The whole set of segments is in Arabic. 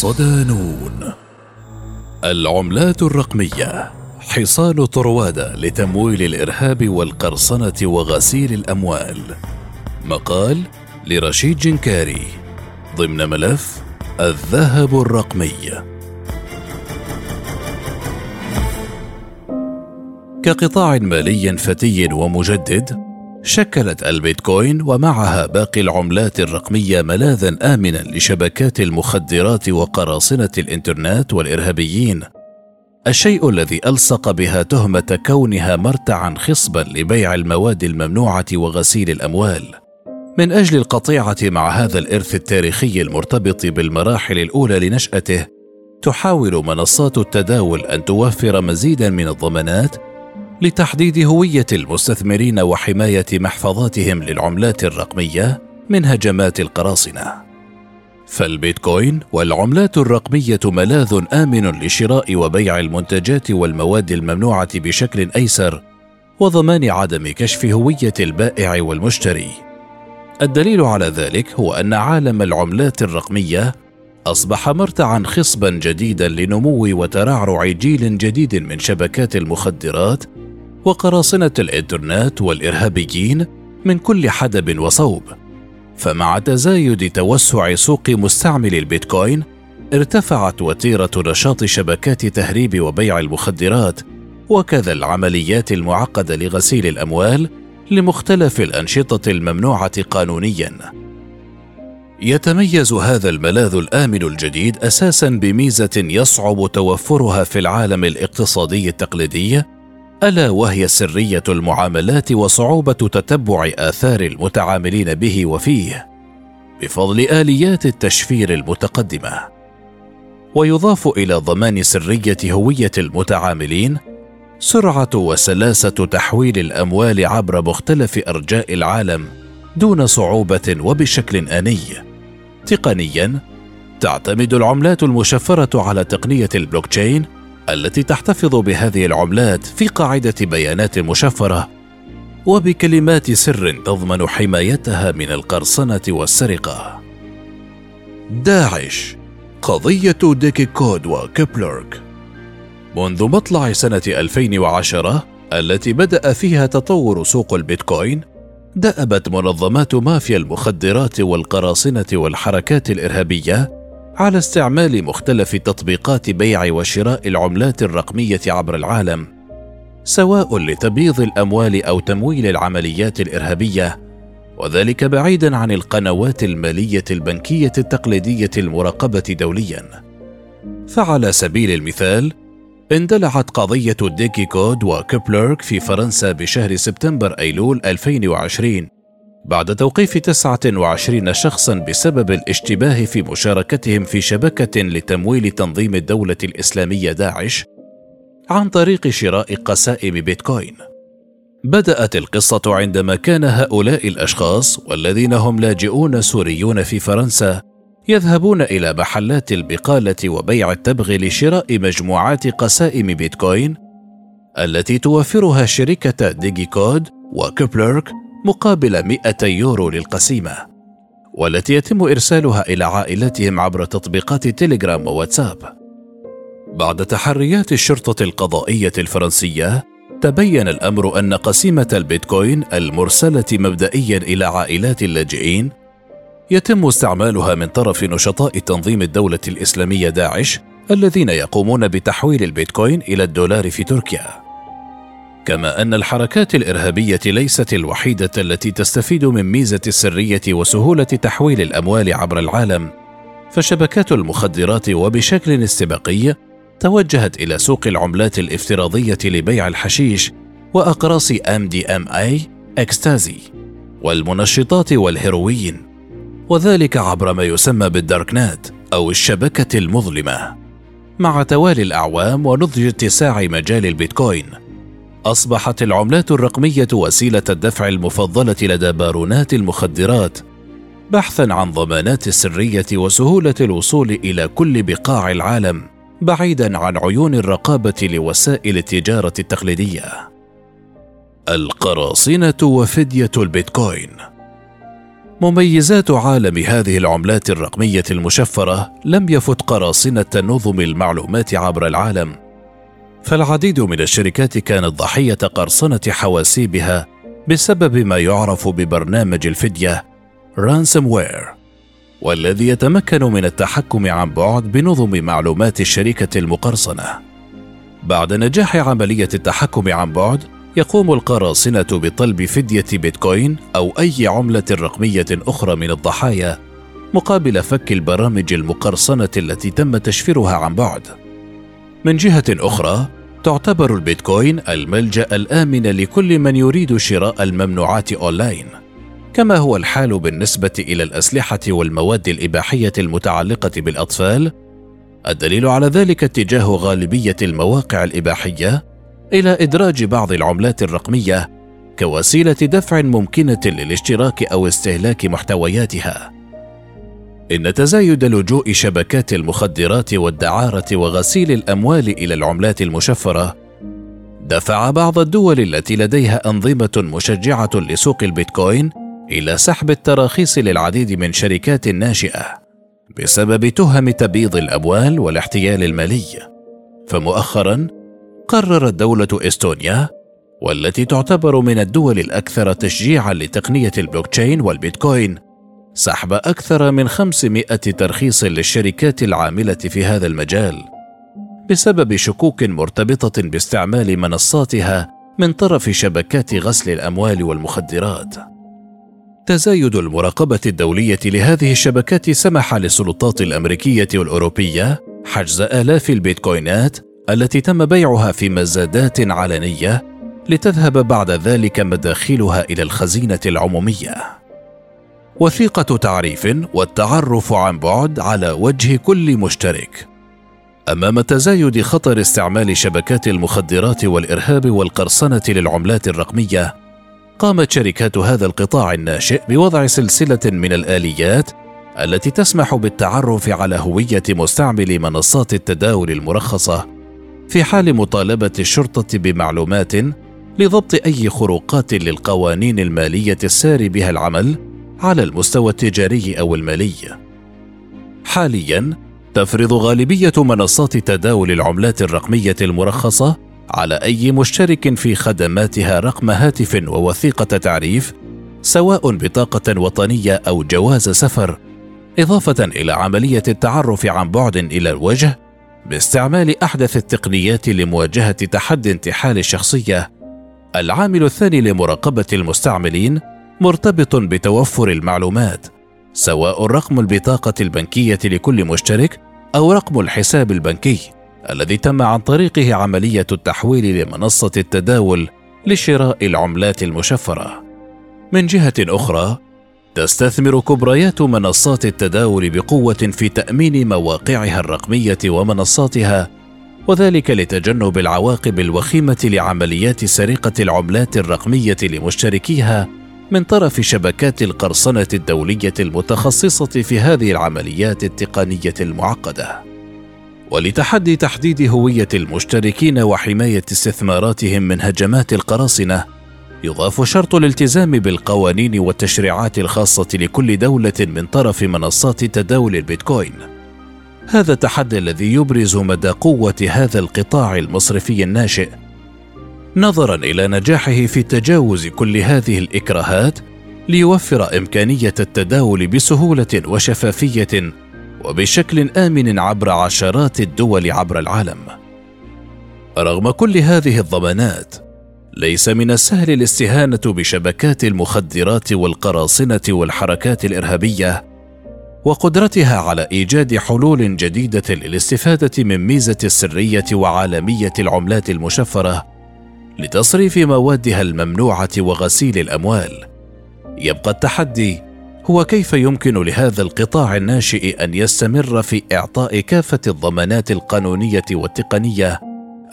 صدانون. العملات الرقمية. حصان طروادة لتمويل الإرهاب والقرصنة وغسيل الأموال. مقال لرشيد جنكاري. ضمن ملف الذهب الرقمي. كقطاع مالي فتي ومجدد شكلت البيتكوين ومعها باقي العملات الرقمية ملاذا امنا لشبكات المخدرات وقراصنة الإنترنت والإرهابيين. الشيء الذي ألصق بها تهمة كونها مرتعا خصبا لبيع المواد الممنوعة وغسيل الأموال. من أجل القطيعة مع هذا الإرث التاريخي المرتبط بالمراحل الأولى لنشأته تحاول منصات التداول أن توفر مزيدا من الضمانات لتحديد هوية المستثمرين وحماية محفظاتهم للعملات الرقمية من هجمات القراصنة. فالبيتكوين والعملات الرقمية ملاذ آمن لشراء وبيع المنتجات والمواد الممنوعة بشكل أيسر وضمان عدم كشف هوية البائع والمشتري. الدليل على ذلك هو أن عالم العملات الرقمية أصبح مرتعا خصبا جديدا لنمو وترعرع جيل جديد من شبكات المخدرات وقراصنة الإنترنت والإرهابيين من كل حدب وصوب. فمع تزايد توسع سوق مستعمل البيتكوين ارتفعت وتيرة نشاط شبكات تهريب وبيع المخدرات وكذا العمليات المعقدة لغسيل الأموال لمختلف الأنشطة الممنوعة قانونيا. يتميز هذا الملاذ الآمن الجديد أساسا بميزة يصعب توفرها في العالم الاقتصادي التقليدي ألا وهي سرية المعاملات وصعوبة تتبع آثار المتعاملين به وفيه بفضل آليات التشفير المتقدمة. ويضاف إلى ضمان سرية هوية المتعاملين سرعة وسلاسة تحويل الأموال عبر مختلف أرجاء العالم دون صعوبة وبشكل آني. تقنيا تعتمد العملات المشفرة على تقنية البلوكتشين التي تحتفظ بهذه العملات في قاعدة بيانات مشفرة وبكلمات سر تضمن حمايتها من القرصنة والسرقة. داعش قضية ديكي كود وكيبلرك. منذ مطلع سنة 2010 التي بدأ فيها تطور سوق البيتكوين دأبت منظمات مافيا المخدرات والقراصنة والحركات الإرهابية على استعمال مختلف تطبيقات بيع وشراء العملات الرقمية عبر العالم سواء لتبييض الأموال أو تمويل العمليات الإرهابية وذلك بعيدا عن القنوات المالية البنكية التقليدية المراقبة دوليا. فعلى سبيل المثال اندلعت قضية ديكي كود وكيبلرك في فرنسا بشهر سبتمبر أيلول 2020 بعد توقيف 29 شخصا بسبب الاشتباه في مشاركتهم في شبكة لتمويل تنظيم الدولة الإسلامية داعش عن طريق شراء قسائم بيتكوين. بدأت القصة عندما كان هؤلاء الأشخاص والذين هم لاجئون سوريون في فرنسا يذهبون إلى محلات البقالة وبيع التبغ لشراء مجموعات قسائم بيتكوين التي توفرها شركة ديجي كود وكوبلرك مقابل 200 يورو للقسيمة والتي يتم إرسالها إلى عائلتهم عبر تطبيقات تيليجرام وواتساب. بعد تحريات الشرطة القضائية الفرنسية تبين الأمر أن قسيمة البيتكوين المرسلة مبدئيا إلى عائلات اللاجئين يتم استعمالها من طرف نشطاء تنظيم الدولة الإسلامية داعش الذين يقومون بتحويل البيتكوين إلى الدولار في تركيا. كما أن الحركات الإرهابية ليست الوحيدة التي تستفيد من ميزة السرية وسهولة تحويل الأموال عبر العالم. فشبكات المخدرات وبشكل استباقي توجهت إلى سوق العملات الافتراضية لبيع الحشيش وأقراص MDMA ecstasy والمنشطات والهيروين وذلك عبر ما يسمى بالداركنات أو الشبكة المظلمة. مع توالي الأعوام ونضج اتساع مجال البيتكوين أصبحت العملات الرقمية وسيلة الدفع المفضلة لدى بارونات المخدرات بحثا عن ضمانات السريه وسهولة الوصول إلى كل بقاع العالم بعيدا عن عيون الرقابة لوسائل التجارة التقليدية. القراصنة وفدية البيتكوين. مميزات عالم هذه العملات الرقمية المشفرة لم يفت قراصنة نظم المعلومات عبر العالم فالعديد من الشركات كانت ضحية قرصنة حواسيبها بسبب ما يعرف ببرنامج الفدية رانسوم وير والذي يتمكن من التحكم عن بعد بنظم معلومات الشركة المقرصنة بعد نجاح عملية التحكم عن بعد يقوم القراصنة بطلب فدية بيتكوين أو أي عملة رقمية أخرى من الضحايا مقابل فك البرامج المقرصنة التي تم تشفيرها عن بعد. من جهة أخرى، تعتبر البيتكوين الملجأ الآمن لكل من يريد شراء الممنوعات أونلاين، كما هو الحال بالنسبة إلى الأسلحة والمواد الإباحية المتعلقة بالأطفال. الدليل على ذلك اتجاه غالبية المواقع الإباحية إلى إدراج بعض العملات الرقمية كوسيلة دفع ممكنة للاشتراك أو استهلاك محتوياتها إن تزايد لجوء شبكات المخدرات والدعارة وغسيل الأموال إلى العملات المشفرة دفع بعض الدول التي لديها أنظمة مشجعة لسوق البيتكوين إلى سحب التراخيص للعديد من شركات ناشئة بسبب تهم تبييض الأموال والاحتيال المالي. فمؤخرا قررت دولة إستونيا والتي تعتبر من الدول الأكثر تشجيعا لتقنية البلوكتشين والبيتكوين سحب أكثر من 500 ترخيص للشركات العاملة في هذا المجال بسبب شكوك مرتبطة باستعمال منصاتها من طرف شبكات غسل الأموال والمخدرات. تزايد المراقبة الدولية لهذه الشبكات سمح للسلطات الأمريكية والأوروبية حجز آلاف البيتكوينات التي تم بيعها في مزادات علنية لتذهب بعد ذلك مداخلها إلى الخزينة العمومية وثيقة تعريف والتعرف عن بعد على وجه كل مشترك. أمام تزايد خطر استعمال شبكات المخدرات والإرهاب والقرصنة للعملات الرقمية قامت شركات هذا القطاع الناشئ بوضع سلسلة من الآليات التي تسمح بالتعرف على هوية مستعمل منصات التداول المرخصة في حال مطالبة الشرطة بمعلومات لضبط أي خروقات للقوانين المالية السار بها العمل على المستوى التجاري أو المالي. حاليا تفرض غالبية منصات تداول العملات الرقمية المرخصة على أي مشترك في خدماتها رقم هاتف ووثيقة تعريف سواء بطاقة وطنية أو جواز سفر إضافة إلى عملية التعرف عن بعد إلى الوجه باستعمال أحدث التقنيات لمواجهة تحدي انتحال الشخصية. العامل الثاني لمراقبة المستعملين مرتبط بتوفر المعلومات سواء رقم البطاقة البنكية لكل مشترك أو رقم الحساب البنكي الذي تم عن طريقه عملية التحويل لمنصة التداول لشراء العملات المشفرة. من جهة أخرى تستثمر كبريات منصات التداول بقوة في تأمين مواقعها الرقمية ومنصاتها وذلك لتجنب العواقب الوخيمة لعمليات سرقة العملات الرقمية لمشتركيها من طرف شبكات القرصنة الدولية المتخصصة في هذه العمليات التقنية المعقدة ولتحدي تحديد هوية المشتركين وحماية استثماراتهم من هجمات القراصنة يضاف شرط الالتزام بالقوانين والتشريعات الخاصة لكل دولة من طرف منصات تداول البيتكوين. هذا التحدي الذي يبرز مدى قوة هذا القطاع المصرفي الناشئ. نظرا إلى نجاحه في تجاوز كل هذه الإكراهات ليوفر إمكانية التداول بسهولة وشفافية وبشكل آمن عبر عشرات الدول عبر العالم. رغم كل هذه الضمانات ليس من السهل الاستهانة بشبكات المخدرات والقراصنة والحركات الإرهابية وقدرتها على إيجاد حلول جديدة للاستفادة من ميزة السرية وعالمية العملات المشفرة لتصريف موادها الممنوعة وغسيل الأموال. يبقى التحدي هو كيف يمكن لهذا القطاع الناشئ أن يستمر في إعطاء كافة الضمانات القانونية والتقنية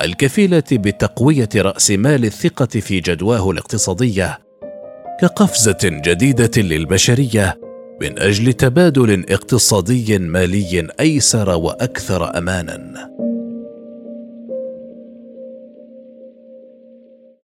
الكفيلة بتقوية رأس مال الثقة في جدواه الاقتصادية كقفزة جديدة للبشرية من أجل تبادل اقتصادي مالي أيسر وأكثر امانا.